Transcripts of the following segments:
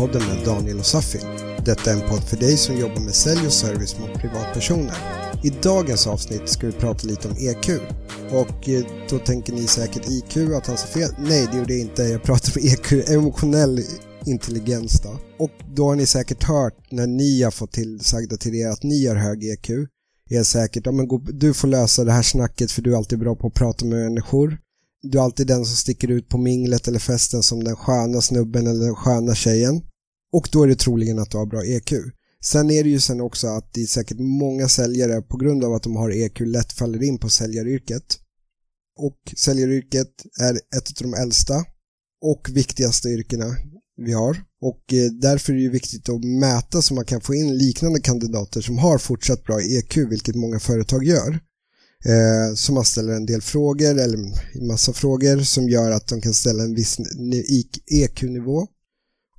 Säljpodden med Daniel och Safi. Detta är en podd för dig som jobbar med sälj och service mot privatpersoner. I dagens avsnitt ska vi prata lite om EQ. Och eh, då tänker ni säkert IQ, att han sa fel. Nej, det gjorde jag inte. Jag pratar om EQ, emotionell intelligens då. Och då har ni säkert hört när ni har fått tillsagda till er att ni har hög EQ. Är säkert, ja men du får lösa det här snacket för du är alltid bra på att prata med människor du är alltid den som sticker ut på minglet eller festen som den sköna snubben eller den sköna tjejen. Och då är det troligen att du har bra EQ. Sen är det ju sen också att det är säkert många säljare på grund av att de har EQ lätt faller in på säljaryrket. Och säljaryrket är ett av de äldsta och viktigaste yrkena vi har. Och eh, därför är det ju viktigt att mäta så man kan få in liknande kandidater som har fortsatt bra EQ, vilket många företag gör eh, så man ställer en del frågor eller en massa frågor som gör att de kan ställa en viss EQ-nivå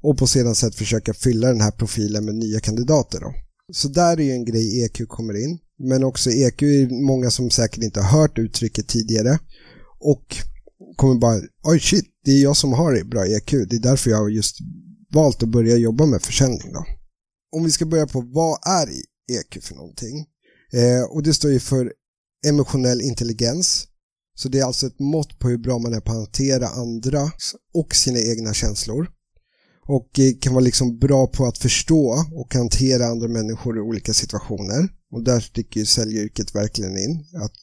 och på sedan sätt försöka fylla den här profilen med nya kandidater. Då. Så där är ju en grej EQ kommer in. Men också EQ är många som säkert inte har hört uttrycket tidigare och kommer bara, oj shit, det är jag som har bra EQ. Det är därför jag har just valt att börja jobba med försäljning. Då. Om vi ska börja på vad är EQ för någonting? Eh, och det står ju för emotionell intelligens. Så det är alltså ett mått på hur bra man är på att hantera andra och sina egna känslor. Och eh, kan vara liksom bra på att förstå och hantera andra människor i olika situationer. Och där sticker ju säljyrket verkligen in. Att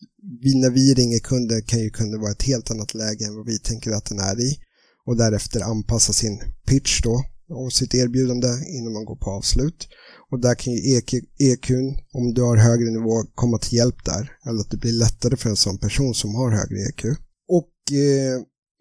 vi, när vi ringer kunder kan ju kunden vara ett helt annat läge än vad vi tänker att den är i. Och därefter anpassa sin pitch då och sitt erbjudande innan man går på avslut. Och där kan ju EQ, EQn, om du har högre nivå, komma till hjälp där. Eller att det blir lättare för en sån person som har högre EQ. Och eh,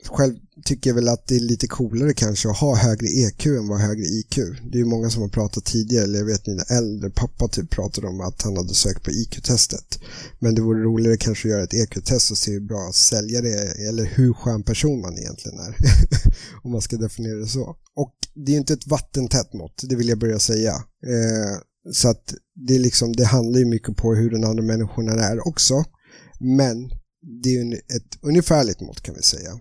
själv tycker jag väl att det är lite coolare kanske att ha högre EQ än vad högre IQ. Det är ju många som har pratat tidigare, eller jag vet mina äldre pappa typ pratade om att han hade sökt på IQ-testet. Men det vore roligare kanske att göra ett EQ-test och se hur bra säljare är, eller hur skön person man egentligen är. om man ska definiera det så. Och det är inte ett vattentätt mått, det vill jag börja säga. Eh, så att det, är liksom, det handlar ju mycket på hur den andra människan är också. Men det är ju ett ungefärligt mått kan vi säga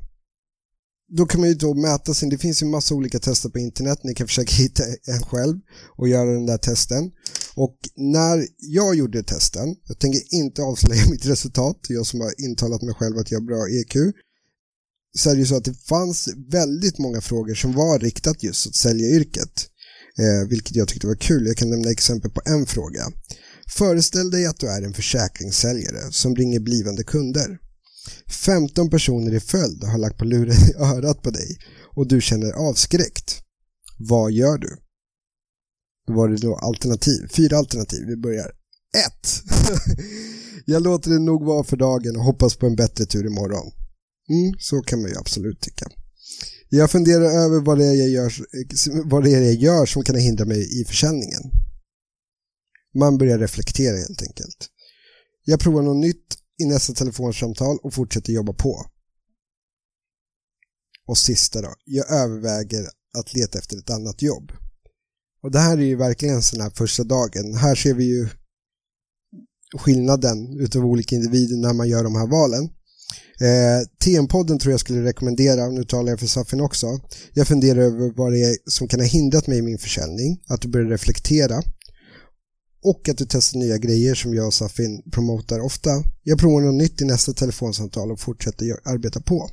då kan man ju då mäta sin, det finns ju massa olika tester på internet, ni kan försöka hitta en själv och göra den där testen. Och när jag gjorde testen, jag tänker inte avslöja mitt resultat, jag som har intalat mig själv att jag har bra EQ, så är det ju så att det fanns väldigt många frågor som var riktat just åt säljaryrket. Eh, vilket jag tyckte var kul. Jag kan nämna exempel på en fråga. Föreställ dig att du är en försäkringssäljare som ringer blivande kunder. 15 personer i följd har lagt på luren i örat på dig och du känner avskräckt. Vad gör du? Då var det då alternativ, fyra alternativ. Vi börjar. 1. Jag låter det nog vara för dagen och hoppas på en bättre tur imorgon. Mm, så kan man ju absolut tycka. Jag funderar över vad det, är jag gör, vad det är jag gör som kan hindra mig i försäljningen. Man börjar reflektera helt enkelt. Jag provar något nytt i nästa telefonsamtal och fortsätter jobba på. Och sista då, jag överväger att leta efter ett annat jobb. Och det här är ju verkligen sån här första dagen. Här ser vi ju skillnaden utav olika individer när man gör de här valen. Eh, TM-podden tror jag skulle rekommendera, nu talar jag för Safin också. Jag funderar över vad det är som kan ha hindrat mig i min försäljning, att du börjar reflektera och att du testar nya grejer som jag och Safin promotar ofta. Jag provar något nytt i nästa telefonsamtal och fortsätter arbeta på.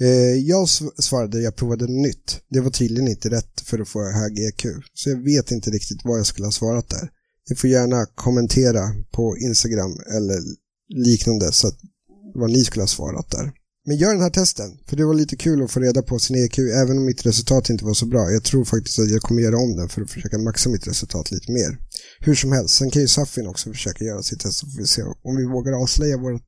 Eh, jag svarade jag provade något nytt. Det var tydligen inte rätt för att få hög EQ. Så jag vet inte riktigt vad jag skulle ha svarat där. Ni får gärna kommentera på Instagram eller liknande så att vad ni skulle ha svarat där. Men gör den här testen, för det var lite kul att få reda på sin EQ, även om mitt resultat inte var så bra. Jag tror faktiskt att jag kommer göra om den för att försöka maxa mitt resultat lite mer. Hur som helst, sen kan ju Safin också försöka göra sitt test så får vi se om vi vågar avslöja vår,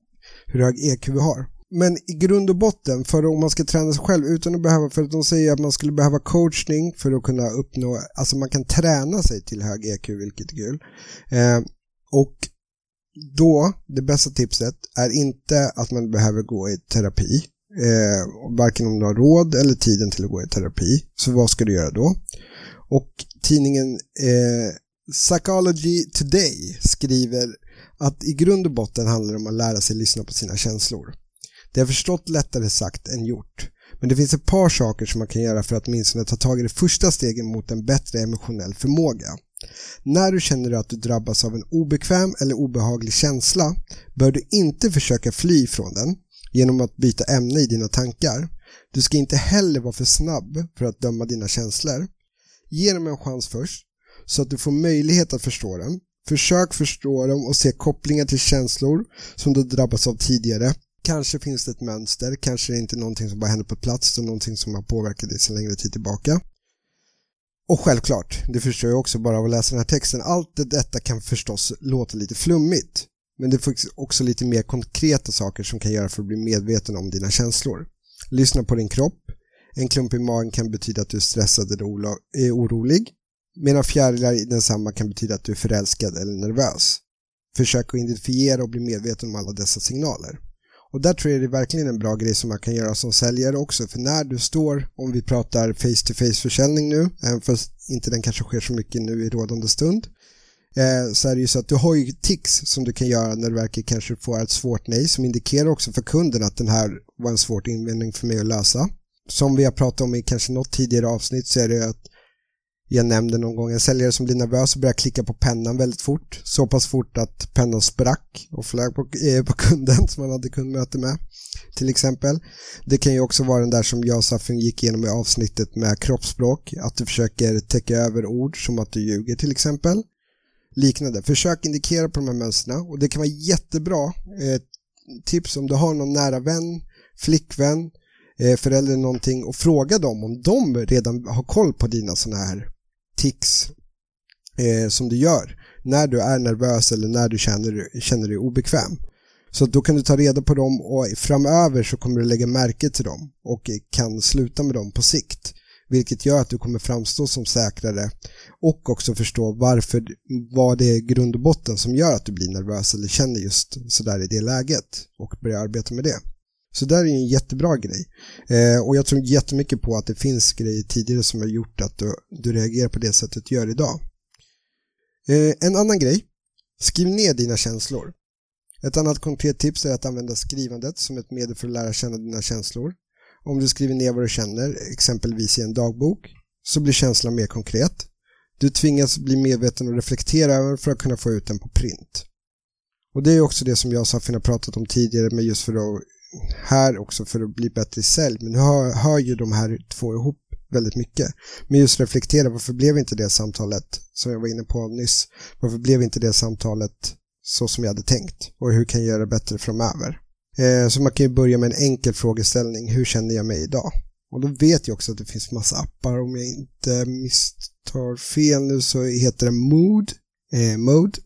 hur hög EQ vi har. Men i grund och botten, för om man ska träna sig själv utan att behöva, för att de säger att man skulle behöva coachning för att kunna uppnå, alltså man kan träna sig till hög EQ, vilket är kul. Eh, och då, det bästa tipset är inte att man behöver gå i terapi. Eh, varken om du har råd eller tiden till att gå i terapi. Så vad ska du göra då? Och tidningen eh, Psychology Today skriver att i grund och botten handlar det om att lära sig lyssna på sina känslor. Det är förstått lättare sagt än gjort. Men det finns ett par saker som man kan göra för att åtminstone ta tag i det första stegen mot en bättre emotionell förmåga. När du känner att du drabbas av en obekväm eller obehaglig känsla bör du inte försöka fly från den genom att byta ämne i dina tankar. Du ska inte heller vara för snabb för att döma dina känslor. Ge dem en chans först så att du får möjlighet att förstå dem. Försök förstå dem och se kopplingar till känslor som du drabbats av tidigare. Kanske finns det ett mönster, kanske är det inte någonting som bara händer på plats utan någonting som har påverkat dig sedan längre tid tillbaka. Och självklart, det förstår jag också bara av att läsa den här texten, allt detta kan förstås låta lite flummigt. Men det finns också lite mer konkreta saker som kan göra för att bli medveten om dina känslor. Lyssna på din kropp. En klump i magen kan betyda att du är stressad eller eh, orolig. Medan fjärilar i densamma kan betyda att du är förälskad eller nervös. Försök att identifiera och bli medveten om alla dessa signaler. Och där tror jag det är verkligen en bra grej som man kan göra som säljare också. För när du står, om vi pratar face-to-face försäljning nu, även fast inte den kanske sker så mycket nu i rådande stund, eh, så är det ju så att du har ju tics som du kan göra när du verkar kanske få ett svårt nej som indikerar också för kunden att den här var en svår invändning för mig att lösa. Som vi har pratat om i kanske något tidigare avsnitt så är det att jag nämnde någon gång en säljare som blir nervös och börjar klicka på pennan väldigt fort. Så pass fort att pennan sprack och flög på, eh, på kunden som man hade kundmöte med. Till exempel. Det kan ju också vara den där som jag och Safin gick igenom i avsnittet med kroppsspråk. Att du försöker täcka över ord som att du ljuger till exempel. Liknande. Försök indikera på de här mönstren och det kan vara jättebra. Eh, tips om du har någon nära vän, flickvän, eh, förälder någonting och fråga dem om de redan har koll på dina sådana här tics eh, som du gör när du är nervös eller när du känner, känner dig obekväm. Så då kan du ta reda på dem och framöver så kommer du lägga märke till dem och kan sluta med dem på sikt. Vilket gör att du kommer framstå som säkrare och också förstå varför, vad det är grund och botten som gör att du blir nervös eller känner just sådär i det läget och börja arbeta med det. Så där är en jättebra grej. Eh, och jag tror jättemycket på att det finns grejer tidigare som har gjort att du, du reagerar på det sättet du gör idag. Eh, en annan grej. Skriv ner dina känslor. Ett annat konkret tips är att använda skrivandet som ett medel för att lära känna dina känslor. Om du skriver ner vad du känner, exempelvis i en dagbok, så blir känslan mer konkret. Du tvingas bli medveten och reflektera över för att kunna få ut den på print. Och det är också det som jag och Safin har pratat om tidigare med just för att här också för att bli bättre i sälj. Men nu hör, hör ju de här två ihop väldigt mycket. Men just reflektera, varför blev inte det samtalet som jag var inne på nyss? Varför blev inte det samtalet så som jag hade tänkt? Och hur kan jag göra det bättre framöver? Eh, så man kan ju börja med en enkel frågeställning. Hur känner jag mig idag? Och då vet jag också att det finns massa appar. Om jag inte misstar fel nu så heter det Mood. Eh, Mode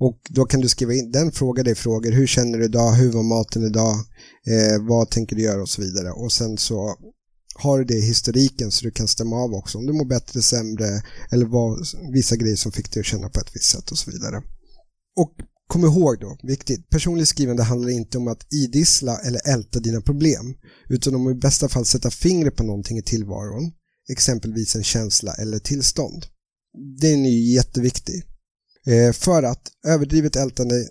och då kan du skriva in, den frågar dig frågor, hur känner du idag, hur var maten idag, eh, vad tänker du göra och så vidare. Och sen så har du det i historiken så du kan stämma av också om du mår bättre, sämre eller vad, vissa grejer som fick dig att känna på ett visst sätt och så vidare. Och kom ihåg då, viktigt, personligt skrivande handlar inte om att idissla eller älta dina problem utan om i bästa fall sätta fingret på någonting i tillvaron, exempelvis en känsla eller tillstånd. Den är ju jätteviktig. Eh, för att överdrivet ältande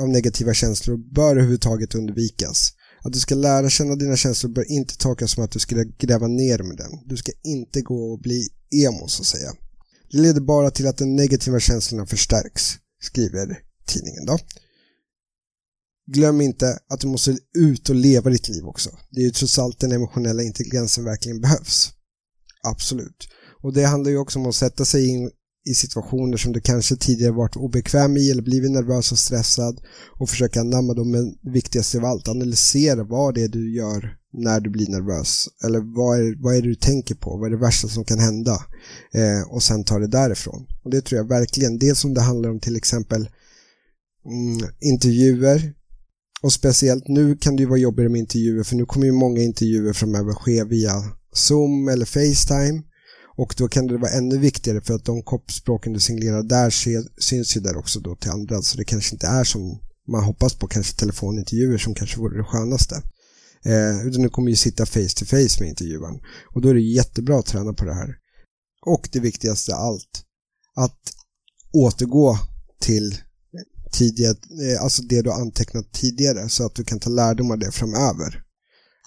av negativa känslor bör överhuvudtaget undvikas. Att du ska lära känna dina känslor bör inte tolkas som att du ska gräva ner med den. Du ska inte gå och bli emo så att säga. Det leder bara till att de negativa känslorna förstärks, skriver tidningen då. Glöm inte att du måste ut och leva ditt liv också. Det är ju trots allt den emotionella intelligensen verkligen behövs. Absolut. Och det handlar ju också om att sätta sig in i situationer som du kanske tidigare varit obekväm i eller blivit nervös och stressad och försöka anamma dem, men viktigast av allt, analysera vad det är du gör när du blir nervös. Eller vad är, vad är det du tänker på? Vad är det värsta som kan hända? Eh, och sen ta det därifrån. Och det tror jag verkligen, dels om det handlar om till exempel mm, intervjuer och speciellt nu kan det ju vara jobbigare med intervjuer för nu kommer ju många intervjuer framöver ske via Zoom eller Facetime och då kan det vara ännu viktigare för att de koppspråken du signalerar där syns ju där också då till andra. Så det kanske inte är som man hoppas på, kanske telefonintervjuer som kanske vore det skönaste. Eh, utan du kommer ju sitta face to face med intervjuaren. Och då är det jättebra att träna på det här. Och det viktigaste av allt, att återgå till tidigare, eh, alltså det du har antecknat tidigare så att du kan ta lärdom av det framöver.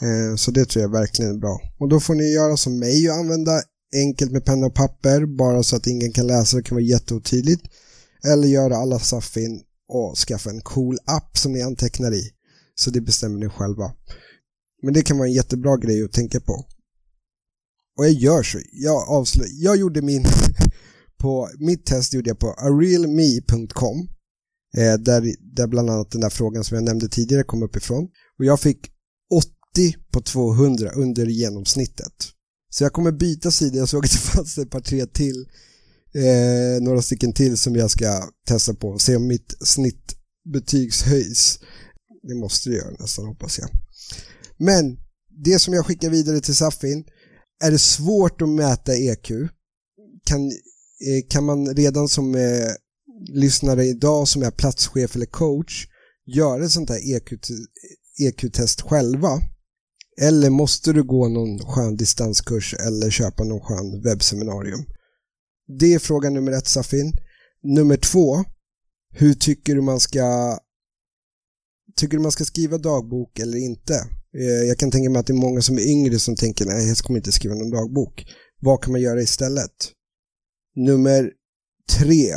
Eh, så det tror jag verkligen är bra. Och då får ni göra som mig och använda enkelt med penna och papper bara så att ingen kan läsa det kan vara jätteotydligt. Eller göra alla saffin och skaffa en cool app som ni antecknar i. Så det bestämmer ni själva. Men det kan vara en jättebra grej att tänka på. Och jag gör så. Jag avslöjar. Jag gjorde min på mitt test gjorde jag på arealme.com eh, där, där bland annat den där frågan som jag nämnde tidigare kom upp ifrån. Och jag fick 80 på 200 under genomsnittet. Så jag kommer byta sida. Jag såg att det fanns ett par tre till. Eh, några stycken till som jag ska testa på. Se om mitt snittbetygs höjs. Det måste det göra nästan hoppas jag. Men det som jag skickar vidare till Safin är det svårt att mäta EQ. Kan, eh, kan man redan som eh, lyssnare idag som är platschef eller coach göra ett sånt här EQ-test EQ själva? Eller måste du gå någon skön distanskurs eller köpa någon skön webbseminarium? Det är fråga nummer ett Safin. Nummer två, hur tycker du man ska Tycker du man ska skriva dagbok eller inte? Eh, jag kan tänka mig att det är många som är yngre som tänker nej, jag kommer inte skriva någon dagbok. Vad kan man göra istället? Nummer tre.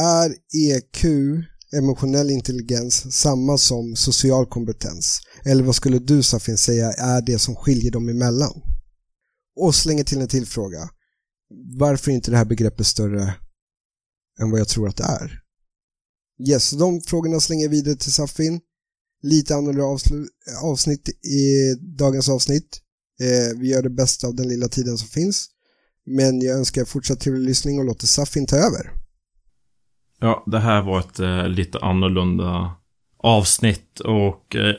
Är EQ, emotionell intelligens, samma som social kompetens? Eller vad skulle du Safin säga är det som skiljer dem emellan? Och slänger till en till fråga. Varför är inte det här begreppet större än vad jag tror att det är? Yes, de frågorna slänger jag vidare till Safin lite annorlunda avsnitt i dagens avsnitt. Eh, vi gör det bästa av den lilla tiden som finns. Men jag önskar fortsatt trevlig lyssning och låter Safin ta över. Ja, det här var ett eh, lite annorlunda avsnitt och eh,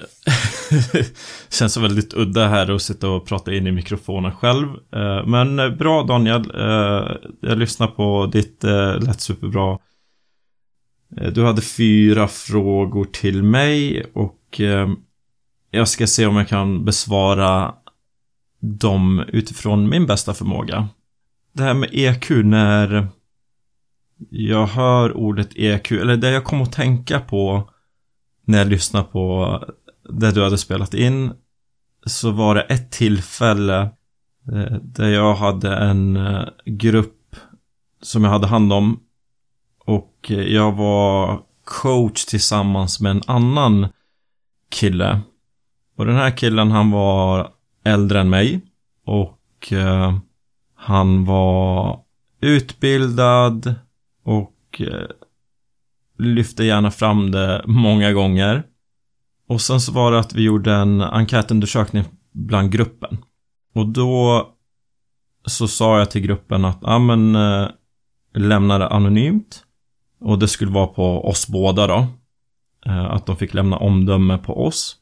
känns väldigt udda här att sitta och prata in i mikrofonen själv. Eh, men eh, bra Daniel, eh, jag lyssnar på ditt, eh, lät superbra Eh, du hade fyra frågor till mig och eh, jag ska se om jag kan besvara dem utifrån min bästa förmåga. Det här med EQ när jag hör ordet EQ, eller det jag kom att tänka på när jag lyssnade på det du hade spelat in så var det ett tillfälle eh, där jag hade en eh, grupp som jag hade hand om och eh, jag var coach tillsammans med en annan kille. Och den här killen han var äldre än mig. Och han var utbildad och eh, lyfte gärna fram det många gånger. Och sen så var det att vi gjorde en enkätundersökning bland gruppen. Och då så sa jag till gruppen att, ja men eh, lämna det anonymt. Och det skulle vara på oss båda då. Eh, att de fick lämna omdöme på oss.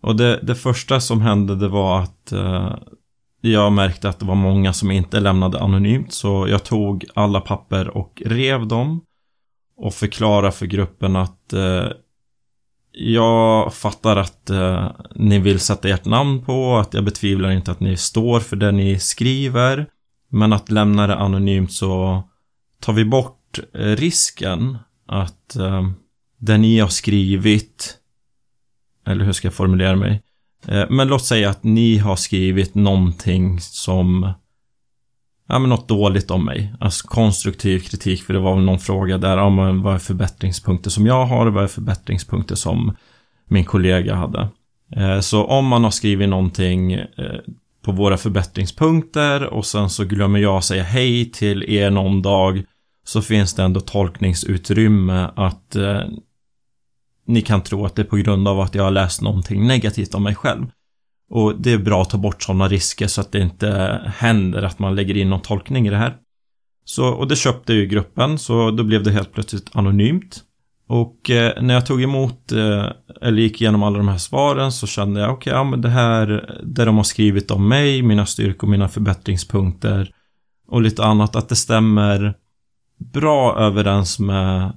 Och det, det första som hände det var att eh, jag märkte att det var många som inte lämnade anonymt. Så jag tog alla papper och rev dem. Och förklarade för gruppen att eh, jag fattar att eh, ni vill sätta ert namn på, att jag betvivlar inte att ni står för det ni skriver. Men att lämna det anonymt så tar vi bort eh, risken att eh, det ni har skrivit, eller hur ska jag formulera mig? Eh, men låt säga att ni har skrivit någonting som Ja men något dåligt om mig. Alltså konstruktiv kritik för det var väl någon fråga där om ja, vad är förbättringspunkter som jag har och vad är förbättringspunkter som min kollega hade. Eh, så om man har skrivit någonting eh, på våra förbättringspunkter och sen så glömmer jag säga hej till er någon dag så finns det ändå tolkningsutrymme att ni kan tro att det är på grund av att jag har läst någonting negativt om mig själv. Och det är bra att ta bort sådana risker så att det inte händer att man lägger in någon tolkning i det här. Så, och det köpte ju gruppen, så då blev det helt plötsligt anonymt. Och eh, när jag tog emot, eh, eller gick igenom alla de här svaren så kände jag, okej, okay, ja men det här, det de har skrivit om mig, mina styrkor, mina förbättringspunkter och lite annat, att det stämmer bra överens med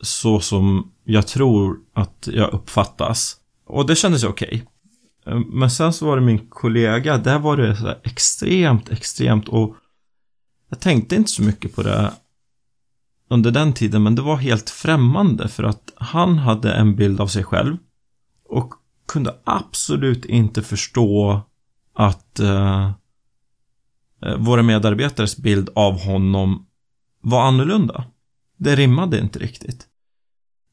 så som jag tror att jag uppfattas. Och det kändes okej. Okay. Men sen så var det min kollega, där var det så extremt, extremt och jag tänkte inte så mycket på det under den tiden, men det var helt främmande för att han hade en bild av sig själv och kunde absolut inte förstå att eh, eh våra medarbetares bild av honom var annorlunda. Det rimmade inte riktigt.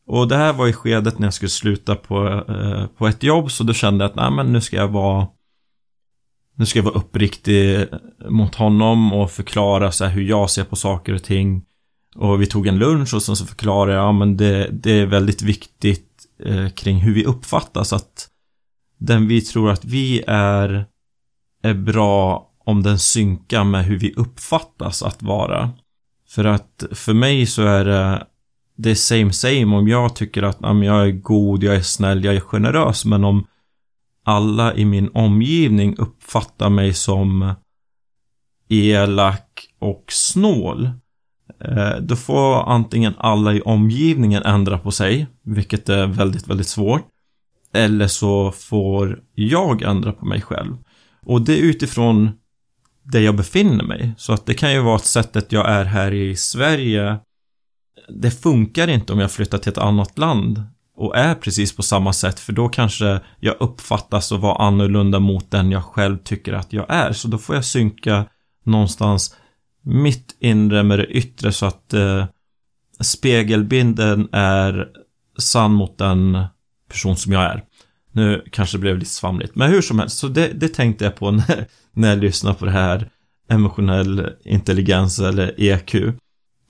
Och det här var i skedet när jag skulle sluta på, eh, på ett jobb, så då kände jag att nej, men nu ska jag vara nu ska jag vara uppriktig mot honom och förklara så hur jag ser på saker och ting. Och vi tog en lunch och sen så förklarade jag, ja men det, det är väldigt viktigt eh, kring hur vi uppfattas att den vi tror att vi är är bra om den synkar med hur vi uppfattas att vara. För att för mig så är det det är same same om jag tycker att ja, jag är god, jag är snäll, jag är generös men om alla i min omgivning uppfattar mig som elak och snål eh, då får antingen alla i omgivningen ändra på sig, vilket är väldigt, väldigt svårt. Eller så får jag ändra på mig själv. Och det är utifrån där jag befinner mig. Så att det kan ju vara att sättet jag är här i Sverige det funkar inte om jag flyttar till ett annat land och är precis på samma sätt för då kanske jag uppfattas att vara annorlunda mot den jag själv tycker att jag är. Så då får jag synka någonstans mitt inre med det yttre så att eh, spegelbilden är sann mot den person som jag är. Nu kanske det blev lite svamligt, men hur som helst, så det, det tänkte jag på när, när jag lyssnade på det här emotionell intelligens eller EQ.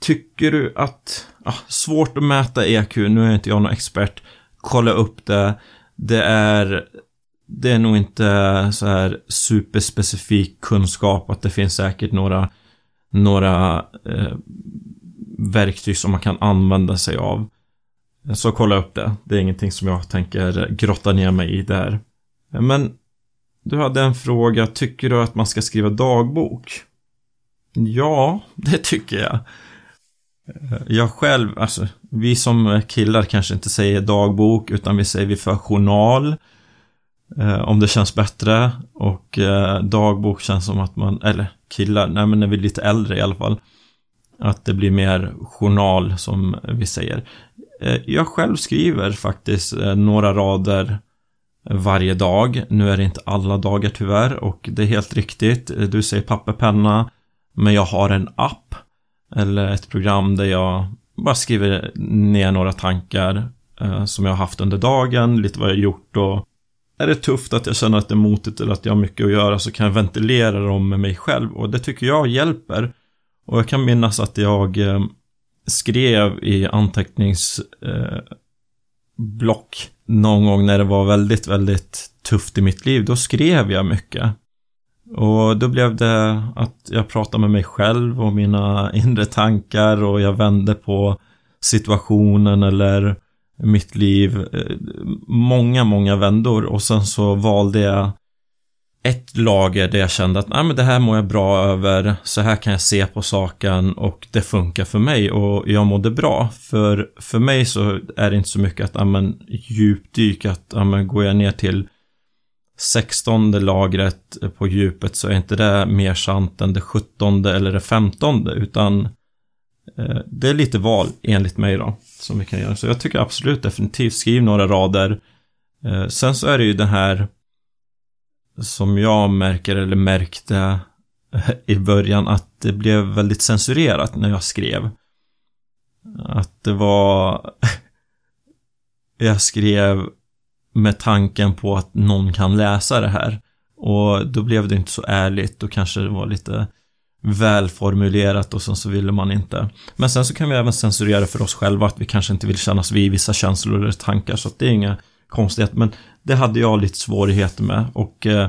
Tycker du att, ah, svårt att mäta EQ, nu är inte jag någon expert, kolla upp det, det är, det är nog inte så här superspecifik kunskap att det finns säkert några, några eh, verktyg som man kan använda sig av. Så kolla upp det. Det är ingenting som jag tänker grotta ner mig i där. Men du hade en fråga. Tycker du att man ska skriva dagbok? Ja, det tycker jag. Jag själv, alltså, vi som killar kanske inte säger dagbok utan vi säger vi för journal. Eh, om det känns bättre. Och eh, dagbok känns som att man, eller killar, nej men när vi är lite äldre i alla fall. Att det blir mer journal som vi säger. Eh, jag själv skriver faktiskt eh, några rader varje dag. Nu är det inte alla dagar tyvärr och det är helt riktigt. Eh, du säger papperpenna. Men jag har en app eller ett program där jag bara skriver ner några tankar eh, som jag har haft under dagen, lite vad jag har gjort och är det tufft att jag känner att det är motigt eller att jag har mycket att göra så kan jag ventilera dem med mig själv och det tycker jag hjälper. Och jag kan minnas att jag eh, skrev i anteckningsblock eh, någon gång när det var väldigt, väldigt tufft i mitt liv. Då skrev jag mycket. Och då blev det att jag pratade med mig själv och mina inre tankar och jag vände på situationen eller mitt liv. Eh, många, många vändor och sen så valde jag ett lager där jag kände att Nej, men det här mår jag bra över, så här kan jag se på saken och det funkar för mig och jag mådde bra. För, för mig så är det inte så mycket att ja, men, djupdyka, att ja, men, går jag ner till sextonde lagret på djupet så är inte det mer sant än det sjuttonde eller det femtonde utan eh, det är lite val enligt mig då som vi kan göra. Så jag tycker absolut definitivt skriv några rader. Eh, sen så är det ju det här som jag märker eller märkte eh, i början att det blev väldigt censurerat när jag skrev. Att det var... jag skrev med tanken på att någon kan läsa det här. Och då blev det inte så ärligt, då kanske det var lite välformulerat och sen så ville man inte. Men sen så kan vi även censurera för oss själva att vi kanske inte vill kännas vid vissa känslor eller tankar så att det är inga konstigheter. Men det hade jag lite svårigheter med och eh,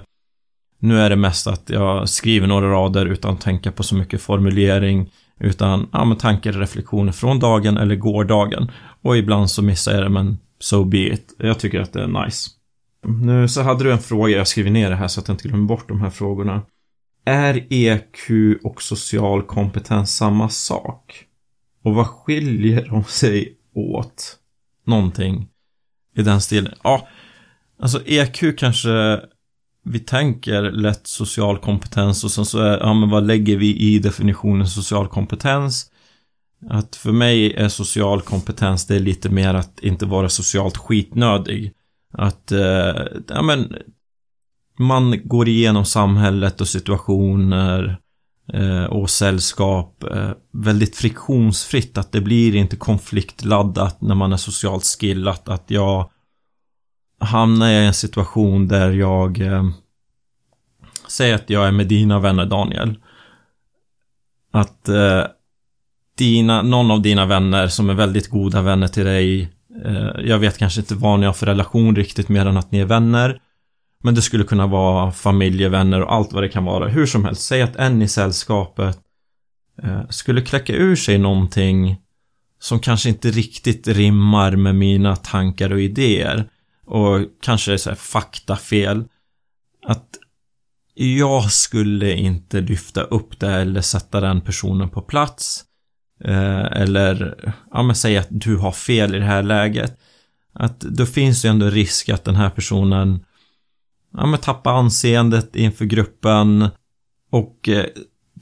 nu är det mest att jag skriver några rader utan att tänka på så mycket formulering utan ja, men tankar och reflektioner från dagen eller gårdagen. Och ibland så missar jag det men so be it. Jag tycker att det är nice. Nu så hade du en fråga, jag skriver ner det här så att jag inte glömmer bort de här frågorna. Är EQ och social kompetens samma sak? Och vad skiljer de sig åt? Någonting i den stilen. Ja, alltså EQ kanske vi tänker lätt social kompetens och sen så är, ja men vad lägger vi i definitionen social kompetens? Att för mig är social kompetens det är lite mer att inte vara socialt skitnödig. Att, eh, ja men, man går igenom samhället och situationer eh, och sällskap eh, väldigt friktionsfritt. Att det blir inte konfliktladdat när man är socialt skillat. Att jag hamnar i en situation där jag eh, säger att jag är med dina vänner Daniel. Att eh, dina, någon av dina vänner som är väldigt goda vänner till dig eh, Jag vet kanske inte vad ni har för relation riktigt mer än att ni är vänner Men det skulle kunna vara familjevänner och allt vad det kan vara. Hur som helst, säg att en i sällskapet eh, skulle kläcka ur sig någonting som kanske inte riktigt rimmar med mina tankar och idéer och kanske är så här faktafel. Att jag skulle inte lyfta upp det eller sätta den personen på plats. Eh, eller, ja men säg att du har fel i det här läget. Att då finns det ändå risk att den här personen ja men tappar anseendet inför gruppen och eh,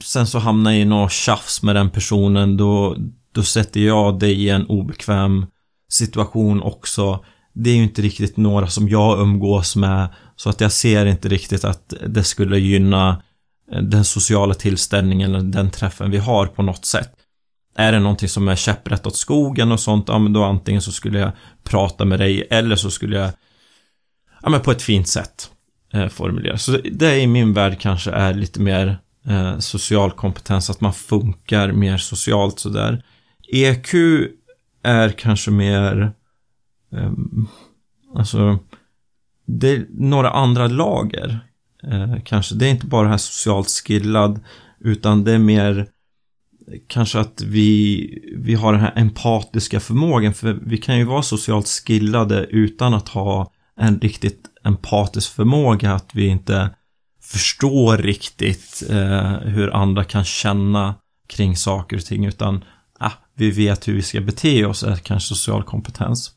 sen så hamnar jag i något tjafs med den personen då, då sätter jag dig i en obekväm situation också det är ju inte riktigt några som jag umgås med så att jag ser inte riktigt att det skulle gynna eh, den sociala tillställningen eller den träffen vi har på något sätt. Är det någonting som är käpprätt åt skogen och sånt, ja men då antingen så skulle jag prata med dig eller så skulle jag ja men på ett fint sätt eh, formulera. Så det i min värld kanske är lite mer eh, social kompetens, att man funkar mer socialt sådär. EQ är kanske mer eh, alltså, det är några andra lager. Eh, kanske. Det är inte bara det här socialt skillad, utan det är mer kanske att vi, vi har den här empatiska förmågan. För vi kan ju vara socialt skillade utan att ha en riktigt empatisk förmåga. Att vi inte förstår riktigt eh, hur andra kan känna kring saker och ting. Utan ah, vi vet hur vi ska bete oss, är kanske social kompetens.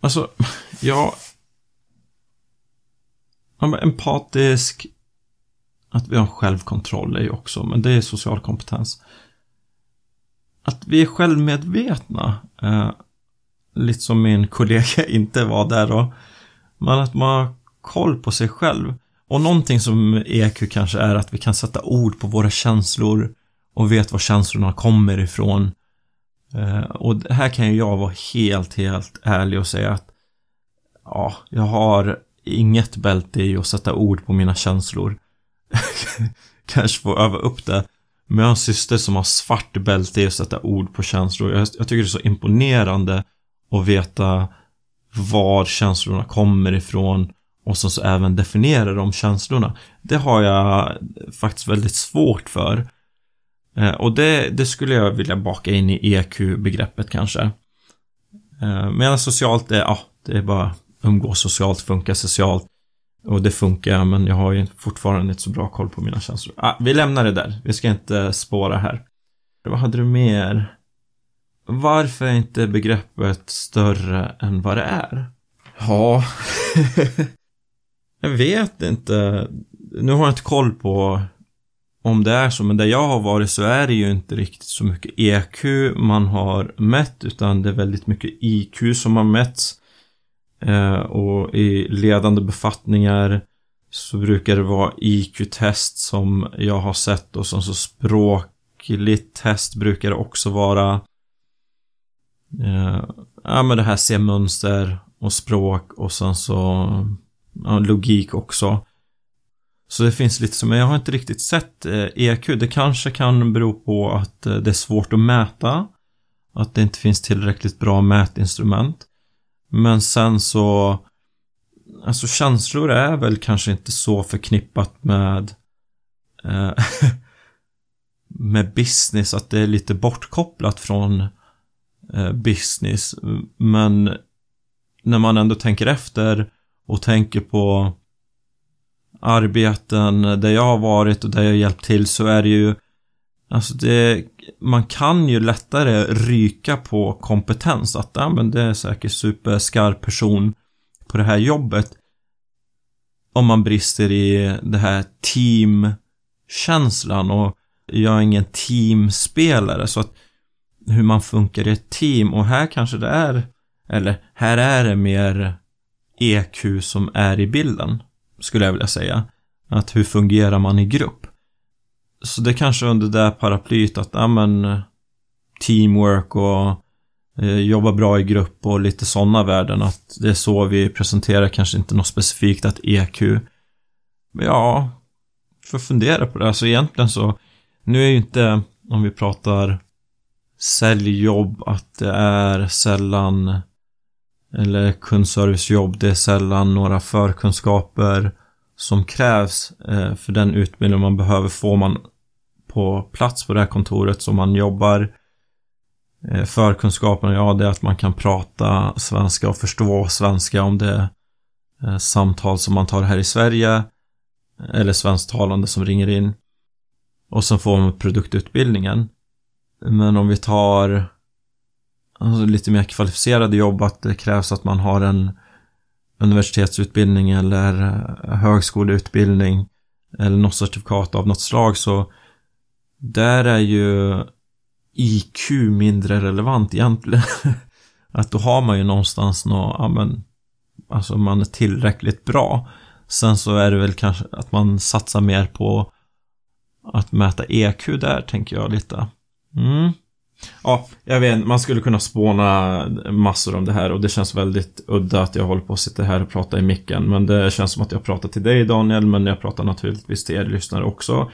Alltså, ja... ja empatisk... Att vi har självkontroll är ju också, men det är social kompetens. Att vi är självmedvetna. Eh, lite som min kollega inte var där då. Men att man har koll på sig själv. Och någonting som EQ kanske är att vi kan sätta ord på våra känslor och vet var känslorna kommer ifrån. Eh, och här kan ju jag vara helt, helt ärlig och säga att ja, jag har inget bälte i att sätta ord på mina känslor. Kanske få öva upp det. Men jag har en syster som har svart bälte i att sätta ord på känslor. Jag, jag tycker det är så imponerande att veta var känslorna kommer ifrån och sen så även definiera de känslorna. Det har jag faktiskt väldigt svårt för. Eh, och det, det skulle jag vilja baka in i EQ-begreppet kanske. Eh, medan socialt är, ja, det är bara umgås socialt, funka socialt. Och det funkar, men jag har ju fortfarande inte så bra koll på mina känslor. Ah, vi lämnar det där. Vi ska inte spåra här. Vad hade du mer? Varför är inte begreppet större än vad det är? Ja... jag vet inte. Nu har jag inte koll på om det är så, men där jag har varit så är det ju inte riktigt så mycket EQ man har mätt, utan det är väldigt mycket IQ som har mätts. Eh, och i ledande befattningar så brukar det vara IQ-test som jag har sett och som så språkligt test brukar det också vara. Eh, ja men det här se mönster och språk och sen så ja, logik också. Så det finns lite som, men jag har inte riktigt sett eh, EQ. Det kanske kan bero på att eh, det är svårt att mäta. Att det inte finns tillräckligt bra mätinstrument. Men sen så Alltså känslor är väl kanske inte så förknippat med eh, med business, att det är lite bortkopplat från eh, business. Men när man ändå tänker efter och tänker på arbeten där jag har varit och där jag har hjälpt till så är det ju Alltså det, man kan ju lättare ryka på kompetens att ja, men det är säkert superskarp person på det här jobbet. Om man brister i det här teamkänslan och jag är ingen teamspelare så att hur man funkar i ett team och här kanske det är eller här är det mer EQ som är i bilden, skulle jag vilja säga. Att hur fungerar man i grupp? Så det är kanske under det paraplyet att, ja men, eh, teamwork och eh, jobba bra i grupp och lite sådana värden. Att det är så vi presenterar, kanske inte något specifikt att EQ. Ja, för fundera på det. Alltså egentligen så, nu är ju inte, om vi pratar säljjobb, att det är sällan eller kundservicejobb, det är sällan några förkunskaper som krävs eh, för den utbildning man behöver får man på plats på det här kontoret som man jobbar. Eh, Förkunskaperna, ja det är att man kan prata svenska och förstå svenska om det är samtal som man tar här i Sverige eller svensktalande som ringer in. Och sen får man produktutbildningen. Men om vi tar alltså, lite mer kvalificerade jobb, att det krävs att man har en universitetsutbildning eller eh, högskoleutbildning eller något certifikat av något slag så där är ju IQ mindre relevant egentligen. att då har man ju någonstans något, ja men, alltså man är tillräckligt bra. Sen så är det väl kanske att man satsar mer på att mäta EQ där, tänker jag lite. Mm. Ja, jag vet man skulle kunna spåna massor om det här och det känns väldigt udda att jag håller på att sitta här och prata i micken. Men det känns som att jag pratar till dig Daniel, men jag pratar naturligtvis till er lyssnare också.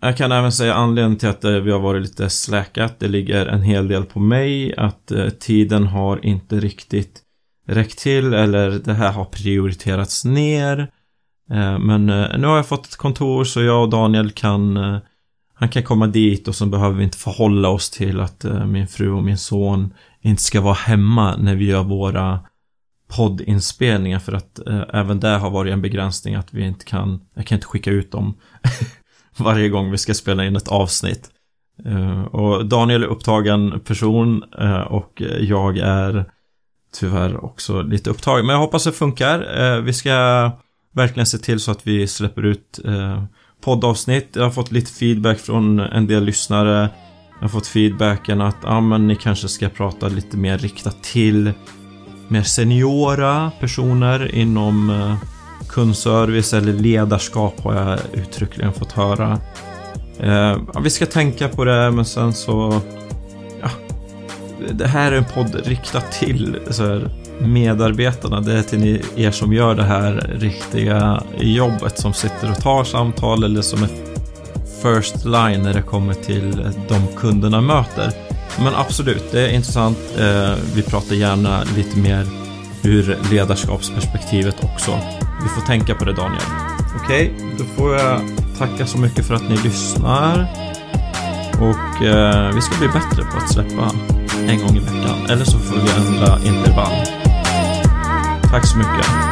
Jag kan även säga anledningen till att eh, vi har varit lite släkat. Det ligger en hel del på mig. Att eh, tiden har inte riktigt räckt till eller det här har prioriterats ner. Eh, men nu har jag fått ett kontor så jag och Daniel kan han kan komma dit och så behöver vi inte förhålla oss till att eh, min fru och min son inte ska vara hemma när vi gör våra poddinspelningar för att eh, även där har varit en begränsning att vi inte kan, jag kan inte skicka ut dem varje gång vi ska spela in ett avsnitt. Eh, och Daniel är upptagen person eh, och jag är tyvärr också lite upptagen. Men jag hoppas det funkar. Eh, vi ska verkligen se till så att vi släpper ut poddavsnitt. Jag har fått lite feedback från en del lyssnare. Jag har fått feedbacken att ah, men ni kanske ska prata lite mer riktat till mer seniora personer inom eh, kundservice eller ledarskap har jag uttryckligen fått höra. Eh, vi ska tänka på det, men sen så... Ja, det här är en podd riktad till så här, medarbetarna. Det är till er som gör det här riktiga jobbet, som sitter och tar samtal eller som är first line när det kommer till de kunderna möter. Men absolut, det är intressant. Eh, vi pratar gärna lite mer ur ledarskapsperspektivet också. Vi får tänka på det Daniel. Okej, okay, då får jag tacka så mycket för att ni lyssnar. Och eh, vi ska bli bättre på att släppa en gång i veckan. Eller så får vi ändra intervall. Tack så mycket.